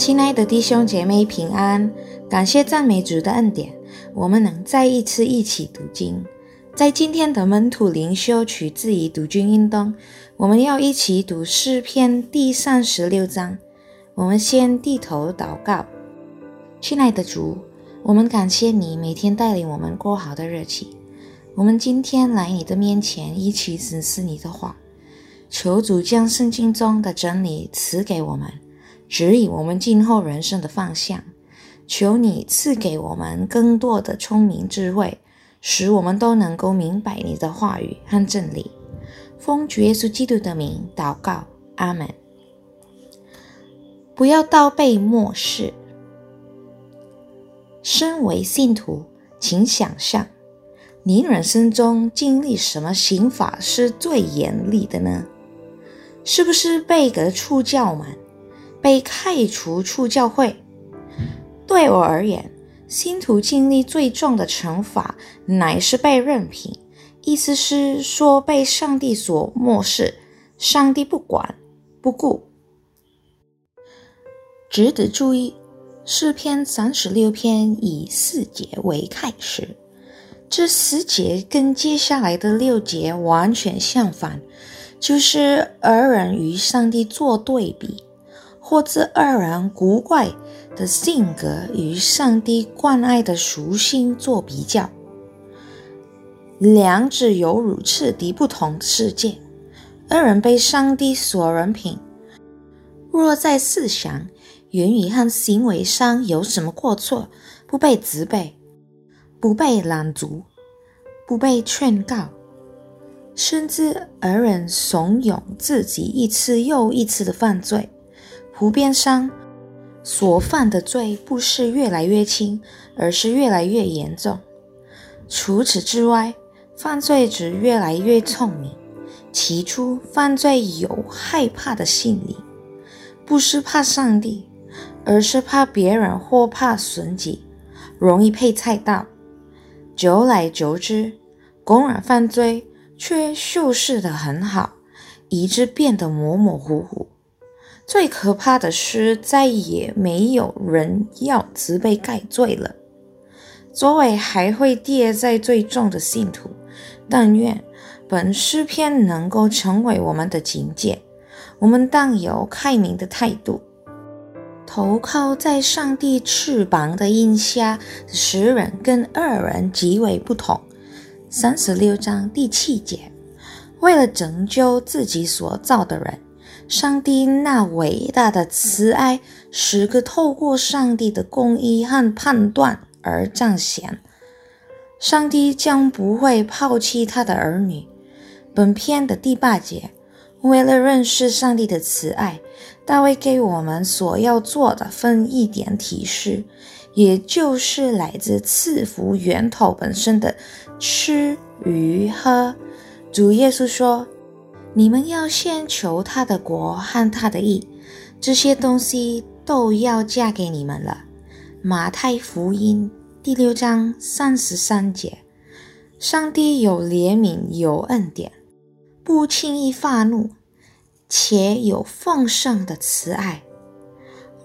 亲爱的弟兄姐妹平安，感谢赞美主的恩典，我们能再一次一起读经。在今天的门徒灵修取自于读经运动，我们要一起读诗篇第三十六章。我们先低头祷告，亲爱的主，我们感谢你每天带领我们过好的日子。我们今天来你的面前，一起审视你的话，求主将圣经中的真理赐给我们。指引我们今后人生的方向，求你赐给我们更多的聪明智慧，使我们都能够明白你的话语和真理。奉主耶稣基督的名祷告，阿门。不要倒背末世。身为信徒，请想象，你人生中经历什么刑法是最严厉的呢？是不是被革出教门？被开除出教会，对我而言，信徒经历最重的惩罚乃是被任凭，意思是说被上帝所漠视，上帝不管不顾。值得注意，诗篇三十六篇以四节为开始，这四节跟接下来的六节完全相反，就是二人与上帝做对比。或者二人古怪的性格与上帝关爱的属性做比较，两者犹如彻底不同世界。二人被上帝所人品，若在思想、言语和行为上有什么过错，不被责备，不被拦阻，不被劝告，甚至二人怂恿自己一次又一次的犯罪。湖边上，所犯的罪不是越来越轻，而是越来越严重。除此之外，犯罪者越来越聪明。起初，犯罪有害怕的心理，不是怕上帝，而是怕别人或怕损己，容易被猜到。久来久之，公然犯罪却修饰得很好，以致变得模模糊糊。最可怕的是，再也没有人要慈悲盖罪了。作为还会跌在最重的信徒，但愿本诗篇能够成为我们的警戒。我们当有开明的态度，投靠在上帝翅膀的荫下。十人跟二人极为不同。三十六章第七节，为了拯救自己所造的人。上帝那伟大的慈爱，时刻透过上帝的公义和判断而彰显。上帝将不会抛弃他的儿女。本篇的第八节，为了认识上帝的慈爱，大卫给我们所要做的分一点提示，也就是来自赐福源头本身的吃与喝。主耶稣说。你们要先求他的国和他的义，这些东西都要嫁给你们了。马太福音第六章三十三节，上帝有怜悯，有恩典，不轻易发怒，且有丰盛的慈爱，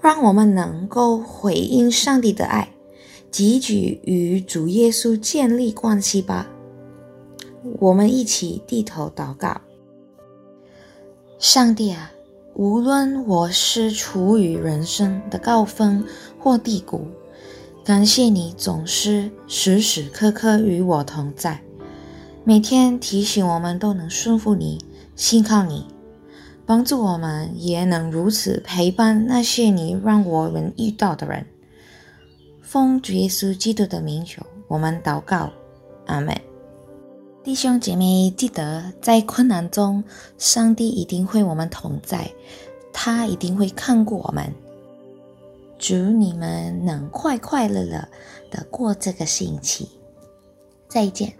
让我们能够回应上帝的爱，积极与主耶稣建立关系吧。我们一起低头祷告。上帝啊，无论我是处于人生的高峰或低谷，感谢你总是时时刻刻与我同在，每天提醒我们都能顺服你、信靠你，帮助我们也能如此陪伴那些你让我们遇到的人。奉主耶稣基督的名求，我们祷告，阿门。弟兄姐妹，记得在困难中，上帝一定会我们同在，他一定会看顾我们。祝你们能快快乐乐的过这个星期，再见。